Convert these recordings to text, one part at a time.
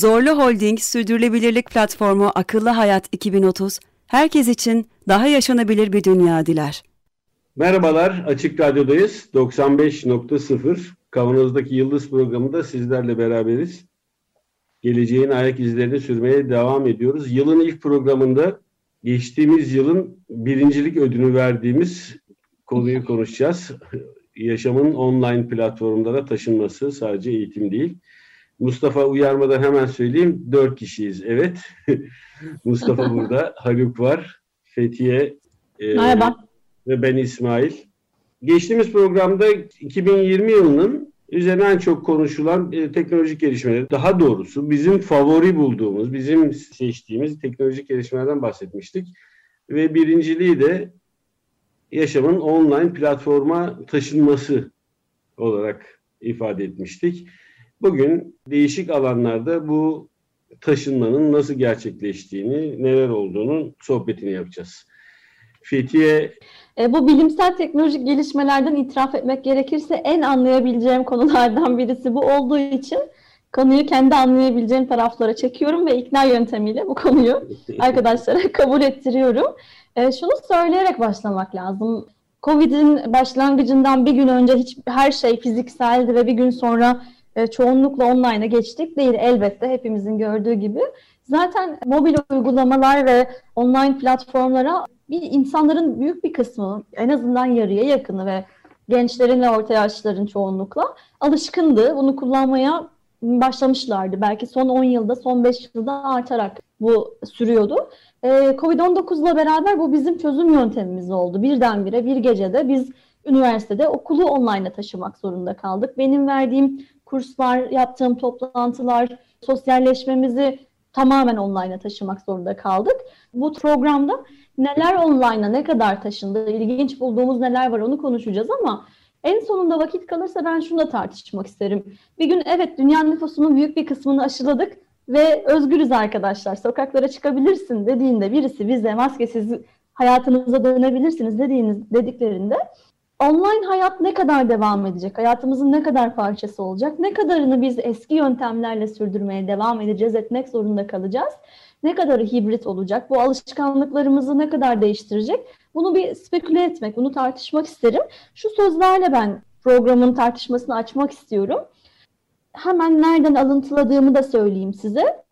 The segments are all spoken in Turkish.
Zorlu Holding Sürdürülebilirlik Platformu Akıllı Hayat 2030, herkes için daha yaşanabilir bir dünya diler. Merhabalar, Açık Radyo'dayız. 95.0 Kavanoz'daki Yıldız programında sizlerle beraberiz. Geleceğin ayak izlerini sürmeye devam ediyoruz. Yılın ilk programında geçtiğimiz yılın birincilik ödülünü verdiğimiz konuyu konuşacağız. Yaşamın online platformlara taşınması sadece eğitim değil. Mustafa uyarmadan hemen söyleyeyim. Dört kişiyiz. Evet. Mustafa burada. Haluk var. Fethiye. E, Merhaba. Ve ben İsmail. Geçtiğimiz programda 2020 yılının üzerine en çok konuşulan e, teknolojik gelişmeler, daha doğrusu bizim favori bulduğumuz, bizim seçtiğimiz teknolojik gelişmelerden bahsetmiştik. Ve birinciliği de yaşamın online platforma taşınması olarak ifade etmiştik. Bugün değişik alanlarda bu taşınmanın nasıl gerçekleştiğini, neler olduğunu sohbetini yapacağız. Fethiye e, bu bilimsel teknolojik gelişmelerden itiraf etmek gerekirse en anlayabileceğim konulardan birisi bu olduğu için konuyu kendi anlayabileceğim taraflara çekiyorum ve ikna yöntemiyle bu konuyu arkadaşlara kabul ettiriyorum. E, şunu söyleyerek başlamak lazım. Covid'in başlangıcından bir gün önce hiç her şey fizikseldi ve bir gün sonra e, çoğunlukla online'a geçtik değil elbette hepimizin gördüğü gibi. Zaten mobil uygulamalar ve online platformlara bir insanların büyük bir kısmı en azından yarıya yakını ve gençlerin ve orta yaşların çoğunlukla alışkındı. Bunu kullanmaya başlamışlardı. Belki son 10 yılda, son 5 yılda artarak bu sürüyordu. Ee, Covid-19 ile beraber bu bizim çözüm yöntemimiz oldu. Birdenbire bir gecede biz üniversitede okulu online'a taşımak zorunda kaldık. Benim verdiğim kurslar, yaptığım toplantılar, sosyalleşmemizi tamamen online'a taşımak zorunda kaldık. Bu programda neler online'a ne kadar taşındı, ilginç bulduğumuz neler var onu konuşacağız ama en sonunda vakit kalırsa ben şunu da tartışmak isterim. Bir gün evet dünya nüfusunun büyük bir kısmını aşıladık ve özgürüz arkadaşlar. Sokaklara çıkabilirsin dediğinde birisi bize maskesiz hayatınıza dönebilirsiniz dediğiniz dediklerinde online hayat ne kadar devam edecek? Hayatımızın ne kadar parçası olacak? Ne kadarını biz eski yöntemlerle sürdürmeye devam edeceğiz, etmek zorunda kalacağız? Ne kadarı hibrit olacak? Bu alışkanlıklarımızı ne kadar değiştirecek? Bunu bir speküle etmek, bunu tartışmak isterim. Şu sözlerle ben programın tartışmasını açmak istiyorum. Hemen nereden alıntıladığımı da söyleyeyim size.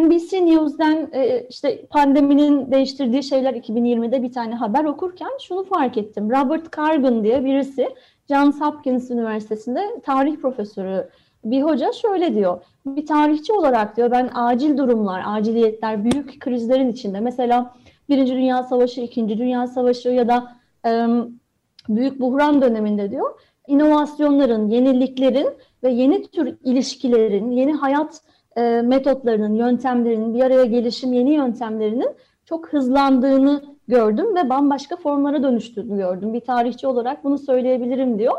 NBC News'den e, işte pandeminin değiştirdiği şeyler 2020'de bir tane haber okurken şunu fark ettim. Robert Carbon diye birisi Johns Hopkins Üniversitesi'nde tarih profesörü bir hoca şöyle diyor. Bir tarihçi olarak diyor ben acil durumlar, aciliyetler, büyük krizlerin içinde mesela Birinci Dünya Savaşı, İkinci Dünya Savaşı ya da e, büyük buhran döneminde diyor inovasyonların, yeniliklerin ve yeni tür ilişkilerin, yeni hayat e, metotlarının, yöntemlerinin, bir araya gelişim yeni yöntemlerinin çok hızlandığını gördüm ve bambaşka formlara dönüştüğünü gördüm. Bir tarihçi olarak bunu söyleyebilirim diyor.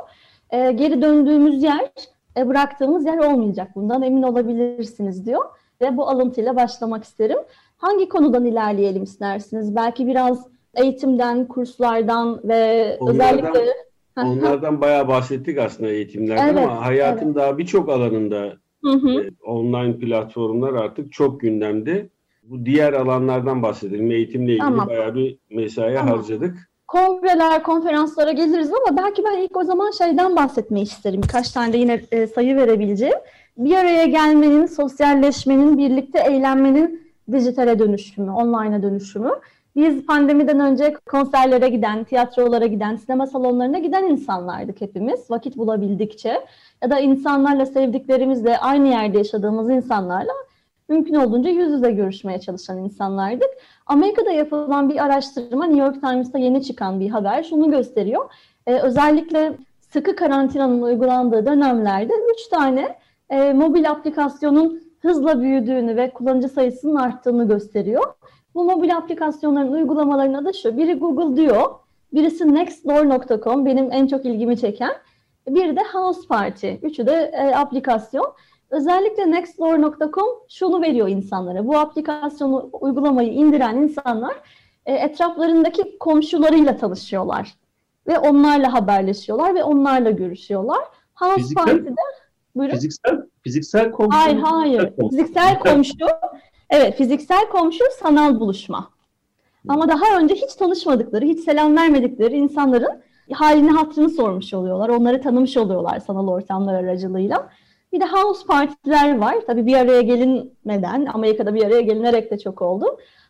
E, geri döndüğümüz yer, e, bıraktığımız yer olmayacak. Bundan emin olabilirsiniz diyor. Ve bu alıntıyla başlamak isterim. Hangi konudan ilerleyelim istersiniz? Belki biraz eğitimden, kurslardan ve onlardan, özellikle... Onlardan bayağı bahsettik aslında eğitimlerden evet, ama hayatın evet. daha birçok alanında Hı hı. online platformlar artık çok gündemde. Bu diğer alanlardan bahsedelim. Eğitimle ilgili tamam. bayağı bir mesai tamam. harcadık. Kongreler, konferanslara geliriz ama belki ben ilk o zaman şeyden bahsetmeyi isterim. Birkaç tane de yine e, sayı verebileceğim. Bir araya gelmenin, sosyalleşmenin, birlikte eğlenmenin dijitale dönüşümü, online'a dönüşümü. Biz pandemiden önce konserlere giden, tiyatrolara giden, sinema salonlarına giden insanlardık hepimiz vakit bulabildikçe. Ya da insanlarla sevdiklerimizle aynı yerde yaşadığımız insanlarla mümkün olduğunca yüz yüze görüşmeye çalışan insanlardık. Amerika'da yapılan bir araştırma, New York Times'ta yeni çıkan bir haber şunu gösteriyor. Ee, özellikle sıkı karantinanın uygulandığı dönemlerde üç tane e, mobil aplikasyonun hızla büyüdüğünü ve kullanıcı sayısının arttığını gösteriyor. Bu mobil aplikasyonların uygulamalarının adı şu. Biri Google diyor, birisi nextdoor.com benim en çok ilgimi çeken. Bir de House Party. Üçü de e, aplikasyon. Özellikle nextdoor.com şunu veriyor insanlara. Bu aplikasyonu, uygulamayı indiren insanlar e, etraflarındaki komşularıyla tanışıyorlar. Ve onlarla haberleşiyorlar ve onlarla görüşüyorlar. House Fiziksel- Party'de Buyurun. Fiziksel fiziksel komşu. Hayır hayır. Fiziksel komşu. Evet fiziksel komşu sanal buluşma. Ama daha önce hiç tanışmadıkları, hiç selam vermedikleri insanların halini hatrını sormuş oluyorlar. Onları tanımış oluyorlar sanal ortamlar aracılığıyla. Bir de house partiler var. Tabii bir araya gelinmeden, Amerika'da bir araya gelinerek de çok oldu.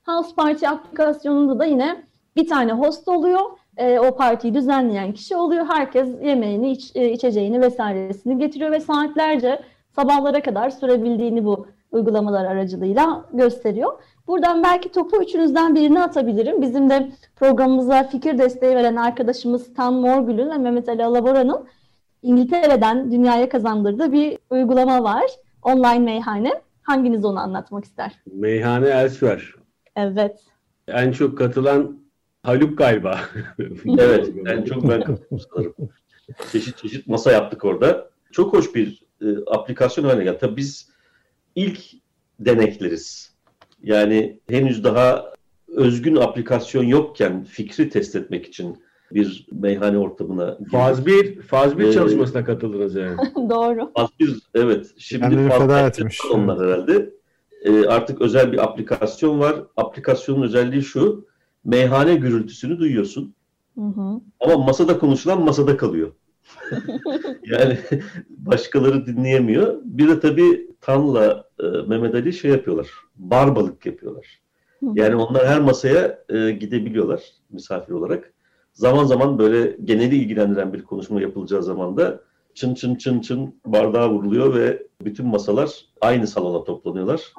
House Party aplikasyonunda da yine bir tane host oluyor. E, o partiyi düzenleyen kişi oluyor. Herkes yemeğini, iç, e, içeceğini vesairesini getiriyor ve saatlerce sabahlara kadar sürebildiğini bu uygulamalar aracılığıyla gösteriyor. Buradan belki topu üçünüzden birini atabilirim. Bizim de programımıza fikir desteği veren arkadaşımız Tan Morgül'ün ve Mehmet Ali Alabora'nın İngiltere'den dünyaya kazandırdığı bir uygulama var. Online meyhane. Hanginiz onu anlatmak ister? Meyhane Elsewhere. Evet. En çok katılan Haluk galiba. Evet, en çok ben katıldım sanırım. Çeşit çeşit masa yaptık orada. Çok hoş bir e, aplikasyon haline geldi. Tabii biz ilk denekleriz. Yani henüz daha özgün aplikasyon yokken fikri test etmek için bir meyhane ortamına girdik. Faz 1, Faz 1 Ee, çalışmasına katıldınız yani. Doğru. Faz bir, evet. Şimdi Kendini faz feda etmiş. Onlar herhalde. Ee, artık özel bir aplikasyon var. Aplikasyonun özelliği şu. Meyhane gürültüsünü duyuyorsun. Hı hı. Ama masada konuşulan masada kalıyor. yani başkaları dinleyemiyor. Bir de tabii Tan'la e, Mehmet Ali şey yapıyorlar. Bar balık yapıyorlar. Hı. Yani onlar her masaya e, gidebiliyorlar misafir olarak. Zaman zaman böyle geneli ilgilendiren bir konuşma yapılacağı zaman da çın çın çın çın bardağa vuruluyor ve bütün masalar aynı salona toplanıyorlar.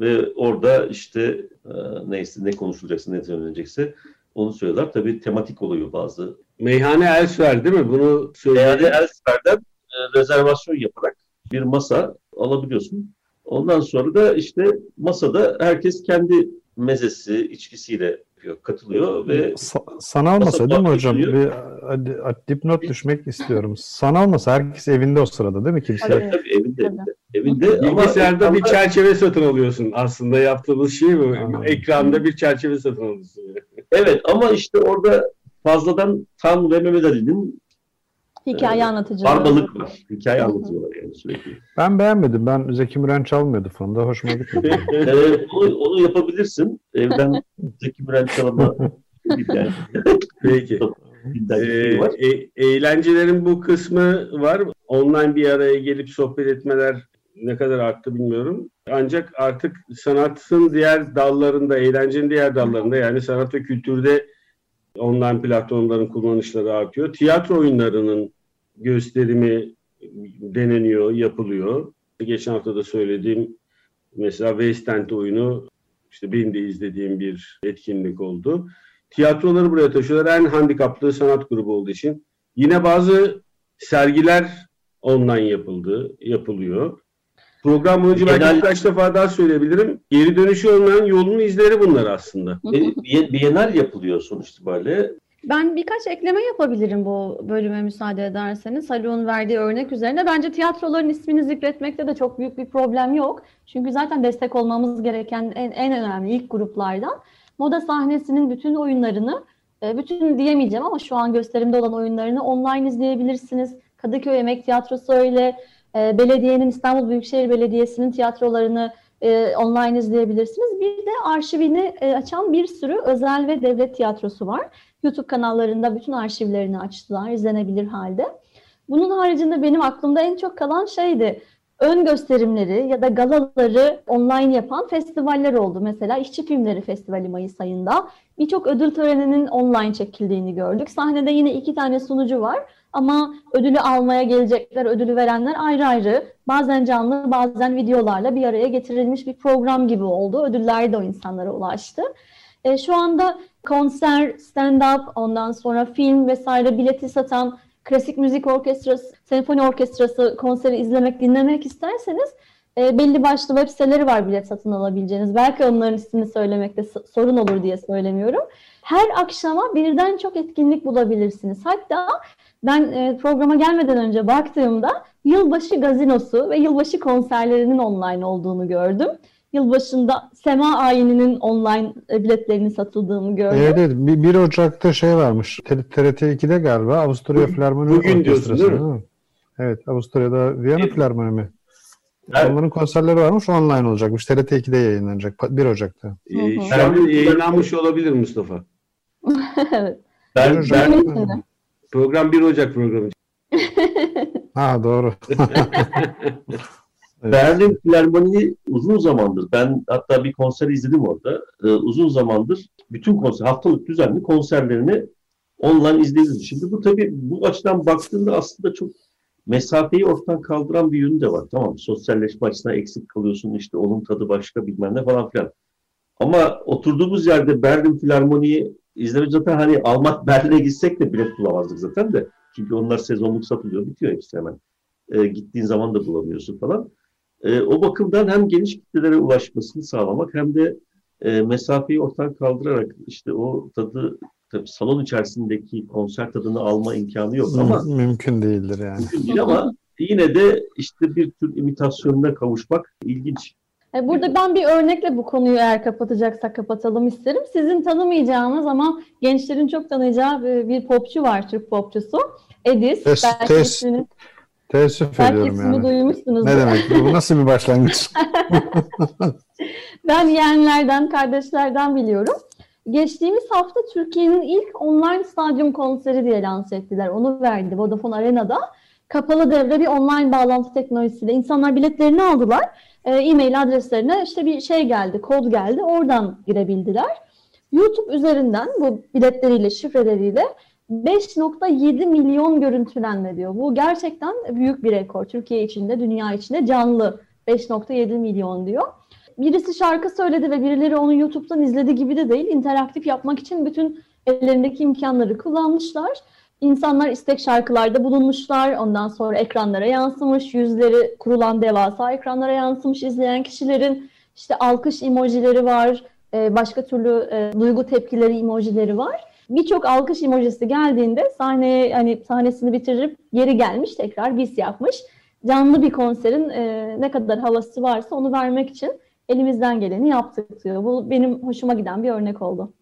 Ve orada işte e, neyse ne konuşulacaksa ne söylenecekse onu söylüyorlar. Tabii tematik oluyor bazı. Meyhane Elsewhere değil mi? Bunu Yani söyleyelim. Elsper'den e, rezervasyon yaparak bir masa alabiliyorsun. Ondan sonra da işte masada herkes kendi mezesi, içkisiyle yapıyor, katılıyor ve Sa- sanal Masa masa değil mi hocam? duruyor. Bir dipnot düşmek istiyorum. Sanal masa herkes evinde o sırada değil mi? Kimse Tabii. tabii evinde, evinde, evinde ama Bilgisayarda bir ekranda- çerçeve satın alıyorsun. Aslında yaptığımız şey bu. Anladım. Ekranda bir çerçeve satın alıyorsun. Evet ama işte orada fazladan Tan ve Mehmet Ali'nin Hikaye Ee, anlatıcı. barbalık var. Hikaye anlatıyorlar yani sürekli. ben beğenmedim. Ben Zeki Müren çalmıyordu fonda. Hoşuma gitmedi. Ee, onu, onu yapabilirsin. Evden Zeki Müren çalama yani, Peki. bir Ee, şey e- eğlencelerin bu kısmı var. Online bir araya gelip sohbet etmeler ne kadar arttı bilmiyorum. Ancak artık sanatın diğer dallarında, eğlencenin diğer dallarında yani sanat ve kültürde online platformların kullanışları artıyor. Tiyatro oyunlarının gösterimi deneniyor, yapılıyor. Geçen hafta da söylediğim mesela West End oyunu işte benim de izlediğim bir etkinlik oldu. Tiyatroları buraya taşıyorlar. En handikaplı sanat grubu olduğu için. Yine bazı sergiler online yapıldı, yapılıyor. Program boyunca belki Genel- birkaç defa daha söyleyebilirim. Geri dönüşü olmayan yolun izleri bunlar aslında. Bienal yapılıyor sonuç itibariyle. Ben birkaç ekleme yapabilirim bu bölüme müsaade ederseniz. Haluk'un verdiği örnek üzerine. Bence tiyatroların ismini zikretmekte de çok büyük bir problem yok. Çünkü zaten destek olmamız gereken en, en önemli ilk gruplardan. Moda sahnesinin bütün oyunlarını, e, bütün diyemeyeceğim ama şu an gösterimde olan oyunlarını online izleyebilirsiniz. Kadıköy Emek Tiyatrosu öyle, e, belediyenin İstanbul Büyükşehir Belediyesi'nin tiyatrolarını e, online izleyebilirsiniz. Bir de arşivini e, açan bir sürü özel ve devlet tiyatrosu var. YouTube kanallarında bütün arşivlerini açtılar, izlenebilir halde. Bunun haricinde benim aklımda en çok kalan şeydi, ön gösterimleri ya da galaları online yapan festivaller oldu. Mesela İşçi Filmleri Festivali Mayıs ayında. Birçok ödül töreninin online çekildiğini gördük. Sahnede yine iki tane sunucu var ama ödülü almaya gelecekler, ödülü verenler ayrı ayrı. Bazen canlı, bazen videolarla bir araya getirilmiş bir program gibi oldu. Ödüller de o insanlara ulaştı. E, şu anda konser, stand-up, ondan sonra film vesaire bileti satan klasik müzik orkestrası, senfoni orkestrası konseri izlemek, dinlemek isterseniz e, belli başlı web siteleri var bilet satın alabileceğiniz. Belki onların ismini söylemekte sorun olur diye söylemiyorum. Her akşama birden çok etkinlik bulabilirsiniz. Hatta ben e, programa gelmeden önce baktığımda yılbaşı gazinosu ve yılbaşı konserlerinin online olduğunu gördüm. Yılbaşında Sema Ayini'nin online e, biletlerinin satıldığını gördüm. Evet, evet. 1 Ocak'ta şey varmış. TRT 2'de galiba Avusturya Filarmoni Bugün diyorsun değil mi? Evet, Avusturya'da Viyana Filarmoni mi? Evet. Onların konserleri varmış, online olacakmış. TRT 2'de yayınlanacak 1 Ocak'ta. Ee, şu an yayınlanmış olabilir Mustafa. evet. Ben, ben, program 1 Ocak programı. ha doğru. Berlin Filarmoni'yi uzun zamandır, ben hatta bir konser izledim orada. Ee, uzun zamandır bütün konser, haftalık düzenli konserlerini online izleyebiliriz. Şimdi bu tabii bu açıdan baktığında aslında çok mesafeyi ortadan kaldıran bir yönü de var. Tamam sosyalleşme açısından eksik kalıyorsun işte onun tadı başka bilmem ne falan filan. Ama oturduğumuz yerde Berlin Filarmoni'yi izlemek zaten hani almak Berlin'e gitsek de bilet bulamazdık zaten de. Çünkü onlar sezonluk satılıyor bitiyor hepsi hemen. E, gittiğin zaman da bulamıyorsun falan. E, o bakımdan hem geniş kitlelere ulaşmasını sağlamak hem de e, mesafeyi ortadan kaldırarak işte o tadı tabii salon içerisindeki konser tadını alma imkanı yok ama mümkün değildir yani. Mümkün değil ama yine de işte bir tür imitasyonuna kavuşmak ilginç. E, burada ben bir örnekle bu konuyu eğer kapatacaksak kapatalım isterim. Sizin tanımayacağınız ama gençlerin çok tanıyacağı bir popçu var, Türk popçusu. Edis. Tes, belki tes, ismini, teessüf belki ediyorum ismini yani. duymuşsunuz. Ne demek? Bu nasıl bir başlangıç? Ben yeğenlerden, kardeşlerden biliyorum. Geçtiğimiz hafta Türkiye'nin ilk online stadyum konseri diye lanse ettiler. Onu verdi Vodafone Arena'da. Kapalı devre bir online bağlantı teknolojisiyle insanlar biletlerini aldılar. E, e-mail adreslerine işte bir şey geldi, kod geldi. Oradan girebildiler. YouTube üzerinden bu biletleriyle, şifreleriyle 5.7 milyon görüntülenme diyor. Bu gerçekten büyük bir rekor. Türkiye içinde, dünya içinde canlı 5.7 milyon diyor. Birisi şarkı söyledi ve birileri onu YouTube'dan izledi gibi de değil. İnteraktif yapmak için bütün ellerindeki imkanları kullanmışlar. İnsanlar istek şarkılarda bulunmuşlar. Ondan sonra ekranlara yansımış. Yüzleri kurulan devasa ekranlara yansımış izleyen kişilerin. işte alkış emojileri var. Başka türlü duygu tepkileri emojileri var. Birçok alkış emojisi geldiğinde sahneye hani sahnesini bitirip geri gelmiş tekrar bis yapmış. Canlı bir konserin e, ne kadar havası varsa onu vermek için elimizden geleni yaptık diyor. Bu benim hoşuma giden bir örnek oldu.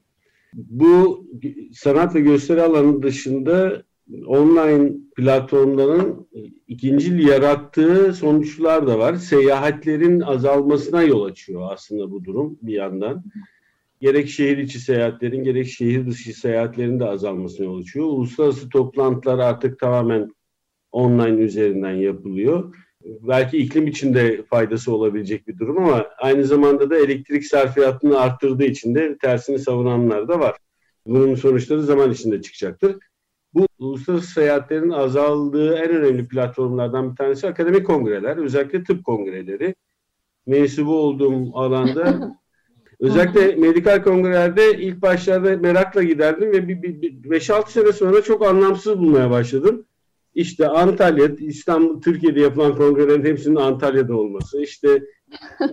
Bu sanat ve gösteri alanı dışında online platformların ikincil yarattığı sonuçlar da var. Seyahatlerin azalmasına yol açıyor aslında bu durum bir yandan. Gerek şehir içi seyahatlerin gerek şehir dışı seyahatlerin de azalmasına yol açıyor. Uluslararası toplantılar artık tamamen online üzerinden yapılıyor. Belki iklim için de faydası olabilecek bir durum ama aynı zamanda da elektrik sarfiyatını arttırdığı için de tersini savunanlar da var. Bunun sonuçları zaman içinde çıkacaktır. Bu uluslararası seyahatlerin azaldığı en önemli platformlardan bir tanesi akademik kongreler, özellikle tıp kongreleri. Mensubu olduğum alanda özellikle medikal kongrelerde ilk başlarda merakla giderdim ve 5-6 sene sonra çok anlamsız bulmaya başladım. İşte Antalya, İstanbul, Türkiye'de yapılan kongrelerin hepsinin Antalya'da olması. İşte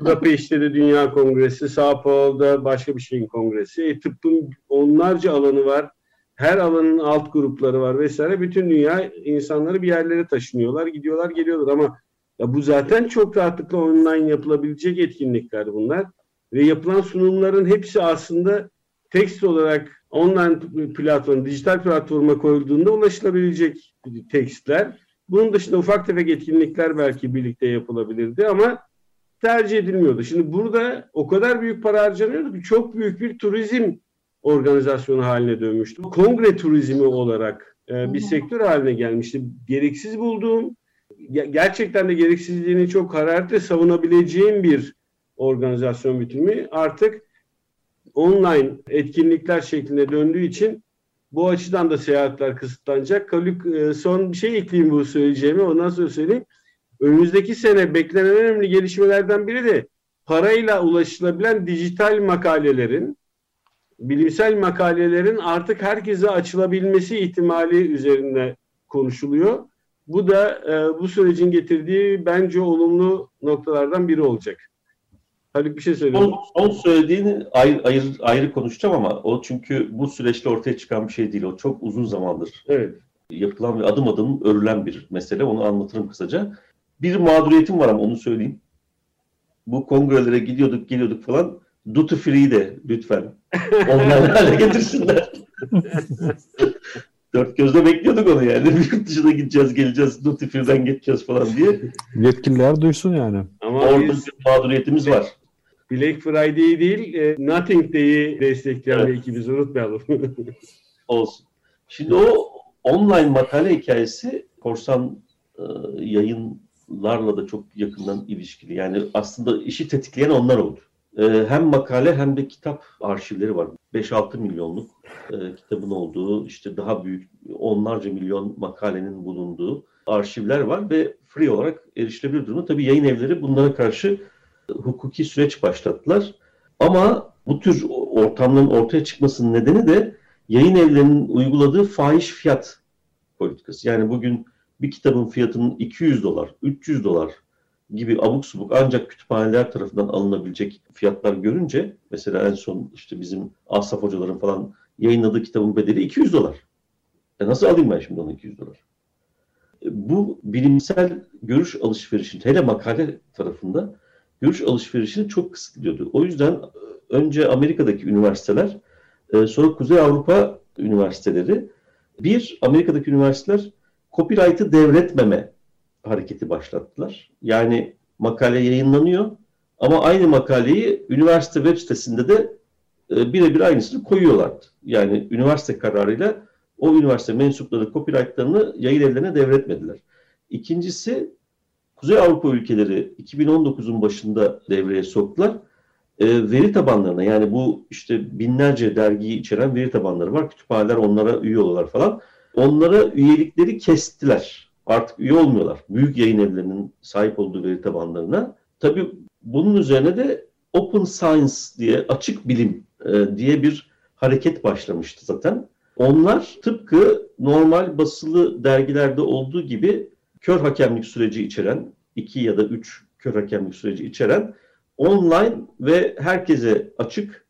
Budapeşte de Dünya Kongresi, Sao Paulo'da başka bir şeyin kongresi. E, tıbbın onlarca alanı var. Her alanın alt grupları var vesaire. Bütün dünya insanları bir yerlere taşınıyorlar, gidiyorlar, geliyorlar ama ya bu zaten çok rahatlıkla online yapılabilecek etkinlikler bunlar. Ve yapılan sunumların hepsi aslında tekst olarak online platform, dijital platforma koyulduğunda ulaşılabilecek tekstler. Bunun dışında ufak tefek etkinlikler belki birlikte yapılabilirdi ama tercih edilmiyordu. Şimdi burada o kadar büyük para harcanıyordu ki çok büyük bir turizm organizasyonu haline dönmüştü. Kongre turizmi olarak e, bir sektör haline gelmişti. Gereksiz bulduğum, gerçekten de gereksizliğini çok hararetle savunabileceğim bir organizasyon bitimi artık online etkinlikler şeklinde döndüğü için bu açıdan da seyahatler kısıtlanacak. Kalük son bir şey ekleyeyim bu söyleyeceğimi ondan sonra söyleyeyim. Önümüzdeki sene beklenen en önemli gelişmelerden biri de parayla ulaşılabilen dijital makalelerin, bilimsel makalelerin artık herkese açılabilmesi ihtimali üzerinde konuşuluyor. Bu da e, bu sürecin getirdiği bence olumlu noktalardan biri olacak. Haluk bir şey söylüyor. Son, son söylediğini ayrı, ayrı, ayrı konuşacağım ama o çünkü bu süreçte ortaya çıkan bir şey değil. O çok uzun zamandır Evet. yapılan ve adım adım örülen bir mesele. Onu anlatırım kısaca. Bir mağduriyetim var ama onu söyleyeyim. Bu kongrelere gidiyorduk geliyorduk falan. Duty free de lütfen online hale getirsinler. Dört gözle bekliyorduk onu yani. Yurt dışına gideceğiz, geleceğiz, duty free'den geçeceğiz falan diye. Yetkililer duysun yani. Ama Orada biz bir mağduriyetimiz var. Black Friday'i değil, e, Nothing Day'i destekleyen Evet. bir ekibiz unutmayalım. Olsun. Şimdi o online makale hikayesi korsan e, yayınlarla da çok yakından ilişkili. Yani aslında işi tetikleyen onlar oldu. E, hem makale hem de kitap arşivleri var. 5-6 milyonluk e, kitabın olduğu, işte daha büyük onlarca milyon makalenin bulunduğu arşivler var ve free olarak erişilebilir durumda. Tabii yayın evleri bunlara karşı e, hukuki süreç başlattılar. Ama bu tür ortamların ortaya çıkmasının nedeni de yayın evlerinin uyguladığı fahiş fiyat politikası. Yani bugün bir kitabın fiyatının 200 dolar, 300 dolar gibi abuk subuk ancak kütüphaneler tarafından alınabilecek fiyatlar görünce mesela en son işte bizim Asaf hocaların falan yayınladığı kitabın bedeli 200 dolar. E nasıl alayım ben şimdi onu 200 dolar? E Bu bilimsel görüş alışverişini hele makale tarafında görüş alışverişini çok kısıtlıyordu. O yüzden e, önce Amerika'daki üniversiteler e, sonra Kuzey Avrupa üniversiteleri bir Amerika'daki üniversiteler copyright'ı devretmeme hareketi başlattılar. Yani makale yayınlanıyor ama aynı makaleyi üniversite web sitesinde de e, birebir aynısını koyuyorlardı. Yani üniversite kararıyla o üniversite mensupları copyright'larını yayın evlerine devretmediler. İkincisi Kuzey Avrupa ülkeleri 2019'un başında devreye soktular. E, veri tabanlarına yani bu işte binlerce dergiyi içeren veri tabanları var. Kütüphaneler onlara üye oluyorlar falan. Onlara üyelikleri kestiler. Artık üye olmuyorlar. Büyük yayın evlerinin sahip olduğu veri tabanlarına. Tabii bunun üzerine de Open Science diye açık bilim e, diye bir hareket başlamıştı zaten. Onlar tıpkı normal basılı dergilerde olduğu gibi kör hakemlik süreci içeren, iki ya da üç kör hakemlik süreci içeren online ve herkese açık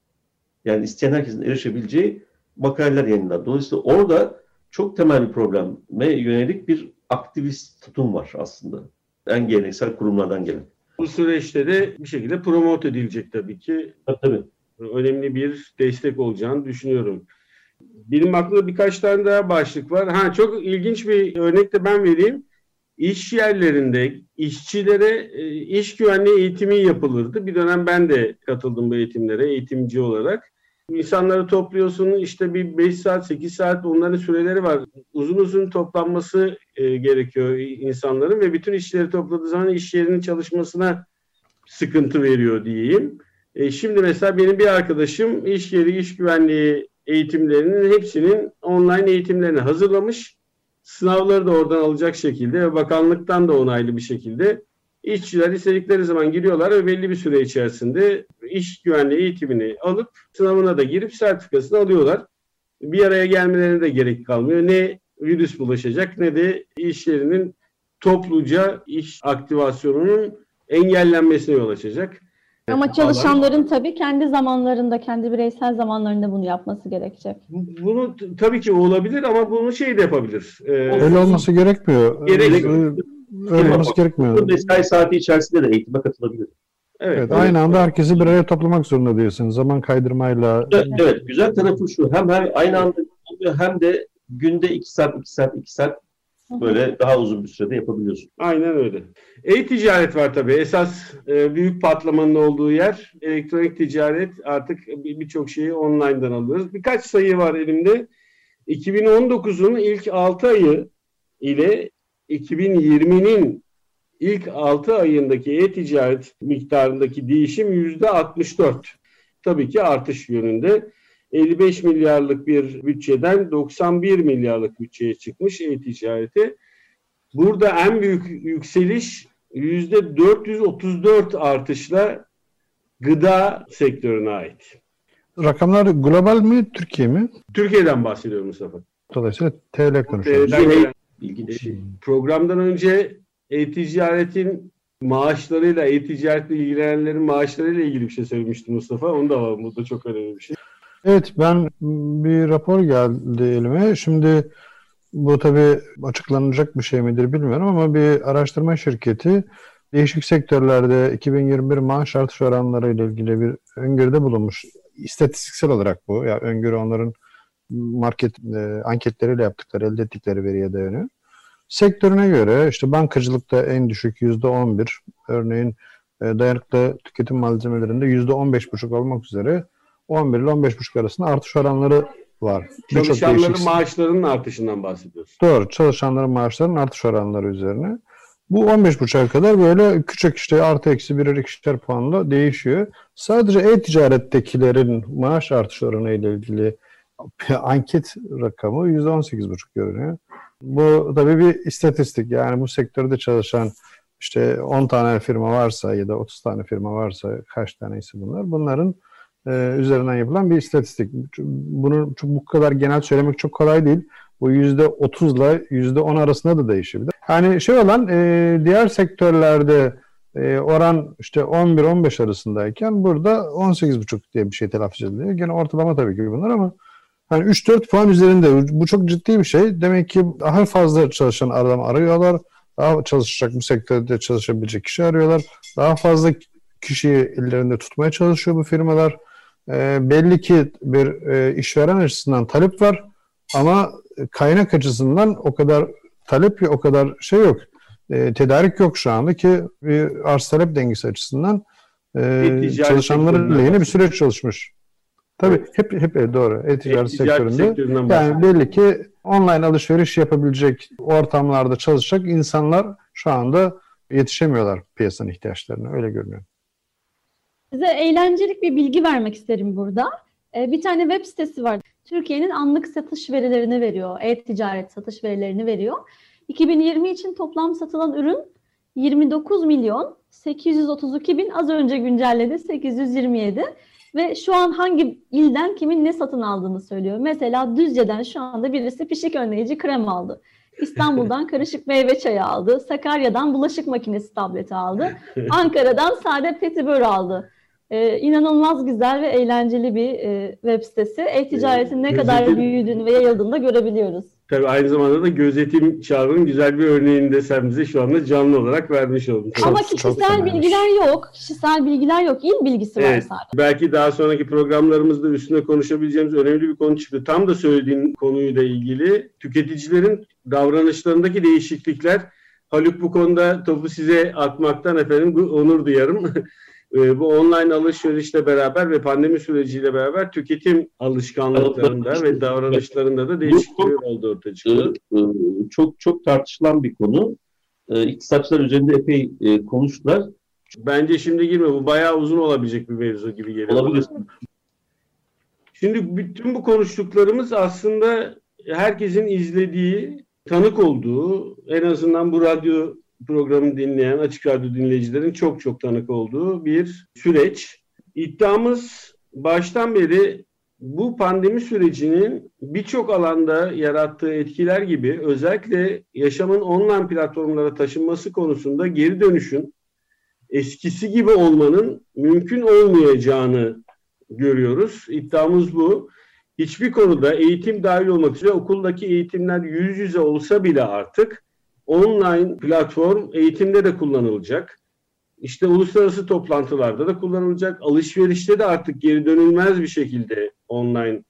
yani isteyen herkesin erişebileceği makaleler yayınlar. Dolayısıyla orada çok temel bir probleme yönelik bir aktivist tutum var aslında. En geleneksel kurumlardan gelen. bu süreçte de bir şekilde promote edilecek tabii ki. Tabii. Önemli bir destek olacağını düşünüyorum. Benim aklımda birkaç tane daha başlık var. Ha çok ilginç bir örnek de ben vereyim. İş yerlerinde işçilere e, iş güvenliği eğitimi yapılırdı. Bir dönem ben de katıldım bu eğitimlere eğitimci olarak. İnsanları topluyorsun işte bir 5 saat 8 saat onların süreleri var. Uzun uzun toplanması e, gerekiyor insanların ve bütün işleri topladığı zaman iş yerinin çalışmasına sıkıntı veriyor diyeyim. E, şimdi mesela benim bir arkadaşım iş yeri iş güvenliği eğitimlerinin hepsinin online eğitimlerini hazırlamış. Sınavları da oradan alacak şekilde ve bakanlıktan da onaylı bir şekilde işçiler istedikleri zaman giriyorlar ve belli bir süre içerisinde iş güvenliği eğitimini alıp sınavına da girip sertifikasını alıyorlar. Bir araya gelmelerine de gerek kalmıyor. Ne virüs bulaşacak ne de iş yerinin topluca iş aktivasyonunun engellenmesine yol açacak. Ama çalışanların tabii kendi zamanlarında, kendi bireysel zamanlarında bunu yapması gerekecek. Bunu tabii ki olabilir ama bunu şey de yapabilir. Ee, Öyle olması gerekmiyor. Gerekmiyor. Öyle, olması Bu gerekmiyor. mesai saati içerisinde de eğitime katılabilir. evet, Evet, aynı anda herkesi bir araya toplamak zorunda değilsin. Zaman kaydırmayla Evet, evet, güzel tarafı şu. Hem her aynı anda oluyor hem de günde 2 saat, 2 saat, 2 saat böyle daha uzun bir sürede yapabiliyorsun. Aynen öyle. E-ticaret var tabii. Esas e, büyük patlamanın olduğu yer elektronik ticaret. Artık bir- birçok şeyi online'dan alıyoruz. Birkaç sayı var elimde. 2019'un ilk 6 ayı ile 2020'nin ilk 6 ayındaki e-ticaret miktarındaki değişim %64. Tabii ki artış yönünde. 55 milyarlık bir bütçeden 91 milyarlık bütçeye çıkmış e-ticareti. Burada en büyük yükseliş yüzde 434 artışla gıda sektörüne ait. rakamlar global mi, Türkiye mi? Türkiye'den bahsediyorum Mustafa. Dolayısıyla TL konuşuyoruz. İlginç. E, programdan önce e-ticaretin maaşlarıyla, e-ticaretle ilgilenenlerin maaşlarıyla ilgili bir şey söylemişti Mustafa. Onu da var. Bu da çok önemli bir şey. Evet ben bir rapor geldi elime. Şimdi bu tabii açıklanacak bir şey midir bilmiyorum ama bir araştırma şirketi değişik sektörlerde 2021 maaş artış oranları ile ilgili bir öngörüde bulunmuş. İstatistiksel olarak bu. Yani öngörü onların market e, anketleriyle yaptıkları, elde ettikleri veriye dayanıyor. Sektörüne göre işte bankacılıkta en düşük yüzde 11, örneğin e, dayanıklı tüketim malzemelerinde yüzde 15,5 olmak üzere 11 ile 15,5 arasında artış oranları var. Çalışanların maaşlarının artışından bahsediyorsun. Doğru. Çalışanların maaşlarının artış oranları üzerine. Bu 15,5'a kadar böyle küçük işte artı eksi birer ikişer puanla değişiyor. Sadece e-ticarettekilerin maaş artış oranı ile ilgili anket rakamı %18,5 görünüyor. Bu tabii bir istatistik. Yani bu sektörde çalışan işte 10 tane firma varsa ya da 30 tane firma varsa kaç tanesi bunlar? Bunların e, üzerinden yapılan bir istatistik. Bunu çok, bu kadar genel söylemek çok kolay değil. Bu yüzde 30 ile yüzde 10 arasında da değişebilir. Yani şey olan e, diğer sektörlerde e, oran işte 11-15 arasındayken burada 18,5 diye bir şey telaffuz ediliyor. Gene ortalama tabii ki bunlar ama hani 3-4 puan üzerinde bu çok ciddi bir şey. Demek ki daha fazla çalışan adam arıyorlar. Daha çalışacak bu sektörde çalışabilecek kişi arıyorlar. Daha fazla kişiyi ellerinde tutmaya çalışıyor bu firmalar. E, belli ki bir e, işveren açısından talep var ama kaynak açısından o kadar talep o kadar şey yok. E, tedarik yok şu anda ki bir arz talep dengesi açısından e, çalışanların lehine bir süreç çalışmış. Tabii evet. hep hep doğru. E-ticaret sektöründe. Yani belli ki online alışveriş yapabilecek ortamlarda çalışacak insanlar şu anda yetişemiyorlar piyasanın ihtiyaçlarına. Öyle görünüyor. Size eğlencelik bir bilgi vermek isterim burada. Ee, bir tane web sitesi var. Türkiye'nin anlık satış verilerini veriyor. E-ticaret satış verilerini veriyor. 2020 için toplam satılan ürün 29 milyon 832 bin az önce güncelledi 827 ve şu an hangi ilden kimin ne satın aldığını söylüyor. Mesela Düzce'den şu anda birisi pişik önleyici krem aldı. İstanbul'dan karışık meyve çayı aldı. Sakarya'dan bulaşık makinesi tableti aldı. Ankara'dan sade petibör aldı. Ee, inanılmaz güzel ve eğlenceli bir e, web sitesi. E-ticaretin ne kadar büyüdüğünü ve yayıldığını da görebiliyoruz. Tabii aynı zamanda da gözetim çağrının güzel bir örneğini de sen bize şu anda canlı olarak vermiş oldun. Ama çok, kişisel çok bilgiler yok. Kişisel bilgiler yok. İl bilgisi evet, var sadece. Belki daha sonraki programlarımızda üstüne konuşabileceğimiz önemli bir konu çıktı. Tam da söylediğin konuyla ilgili tüketicilerin davranışlarındaki değişiklikler Haluk bu konuda topu size atmaktan efendim onur duyarım. Ee, bu online alışverişle beraber ve pandemi süreciyle beraber tüketim alışkanlıklarında ve davranışlarında da değişiklikler oldu ortaya çıktı. E, e, çok çok tartışılan bir konu. E, İktisatçılar üzerinde epey konuştular. Bence şimdi girme. Bu bayağı uzun olabilecek bir mevzu gibi geliyor. Olabilir. Şimdi bütün bu konuştuklarımız aslında herkesin izlediği, tanık olduğu, en azından bu radyo programı dinleyen açık radyo dinleyicilerin çok çok tanık olduğu bir süreç. İddiamız baştan beri bu pandemi sürecinin birçok alanda yarattığı etkiler gibi özellikle yaşamın online platformlara taşınması konusunda geri dönüşün eskisi gibi olmanın mümkün olmayacağını görüyoruz. İddiamız bu. Hiçbir konuda eğitim dahil olmak üzere okuldaki eğitimler yüz yüze olsa bile artık online platform eğitimde de kullanılacak. İşte uluslararası toplantılarda da kullanılacak. Alışverişte de artık geri dönülmez bir şekilde online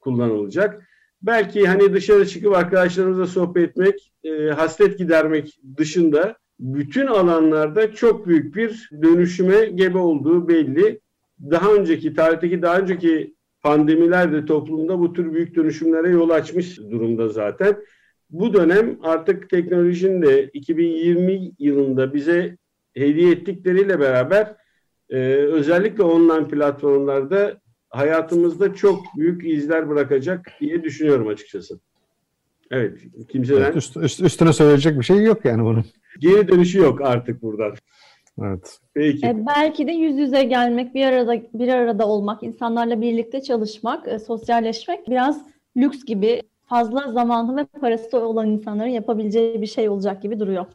kullanılacak. Belki hani dışarı çıkıp arkadaşlarımızla sohbet etmek, e, hasret gidermek dışında bütün alanlarda çok büyük bir dönüşüme gebe olduğu belli. Daha önceki, tarihteki daha önceki pandemiler de toplumda bu tür büyük dönüşümlere yol açmış durumda zaten bu dönem artık teknolojinin de 2020 yılında bize hediye ettikleriyle beraber e, özellikle online platformlarda hayatımızda çok büyük izler bırakacak diye düşünüyorum açıkçası. Evet, kimseden... Evet, üst, üst, üstüne söyleyecek bir şey yok yani bunun. Geri dönüşü yok artık buradan. Evet. Peki. E, belki de yüz yüze gelmek, bir arada bir arada olmak, insanlarla birlikte çalışmak, e, sosyalleşmek biraz lüks gibi fazla zamanı ve parası olan insanların yapabileceği bir şey olacak gibi duruyor.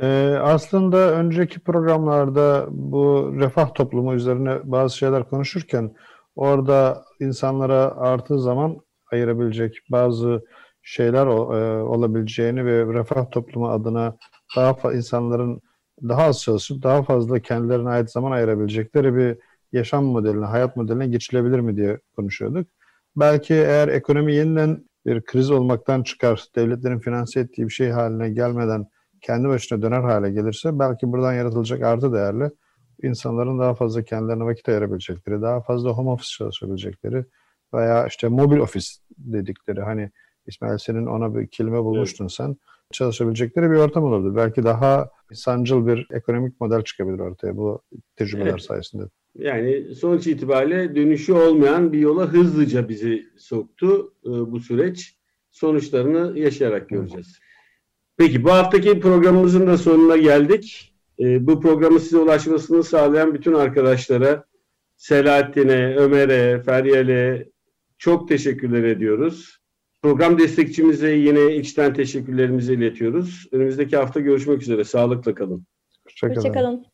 Ee, aslında önceki programlarda bu refah toplumu üzerine bazı şeyler konuşurken orada insanlara artı zaman ayırabilecek bazı şeyler e, olabileceğini ve refah toplumu adına daha insanların daha az çalışıp daha fazla kendilerine ait zaman ayırabilecekleri bir yaşam modeline, hayat modeline geçilebilir mi diye konuşuyorduk. Belki eğer ekonomi yeniden bir kriz olmaktan çıkar, devletlerin finanse ettiği bir şey haline gelmeden kendi başına döner hale gelirse belki buradan yaratılacak artı değerli insanların daha fazla kendilerine vakit ayırabilecekleri, daha fazla home office çalışabilecekleri veya işte mobil ofis dedikleri hani İsmail senin ona bir kelime bulmuştun evet. sen çalışabilecekleri bir ortam olurdu. Belki daha sancıl bir ekonomik model çıkabilir ortaya bu tecrübeler evet. sayesinde. Yani sonuç itibariyle dönüşü olmayan bir yola hızlıca bizi soktu e, bu süreç. Sonuçlarını yaşayarak göreceğiz. Peki bu haftaki programımızın da sonuna geldik. E, bu programı size ulaşmasını sağlayan bütün arkadaşlara Selahattin'e, Ömer'e, Feryal'e çok teşekkürler ediyoruz. Program destekçimize yine içten teşekkürlerimizi iletiyoruz. Önümüzdeki hafta görüşmek üzere. Sağlıkla kalın. Hoşçakalın. Hoşçakalın.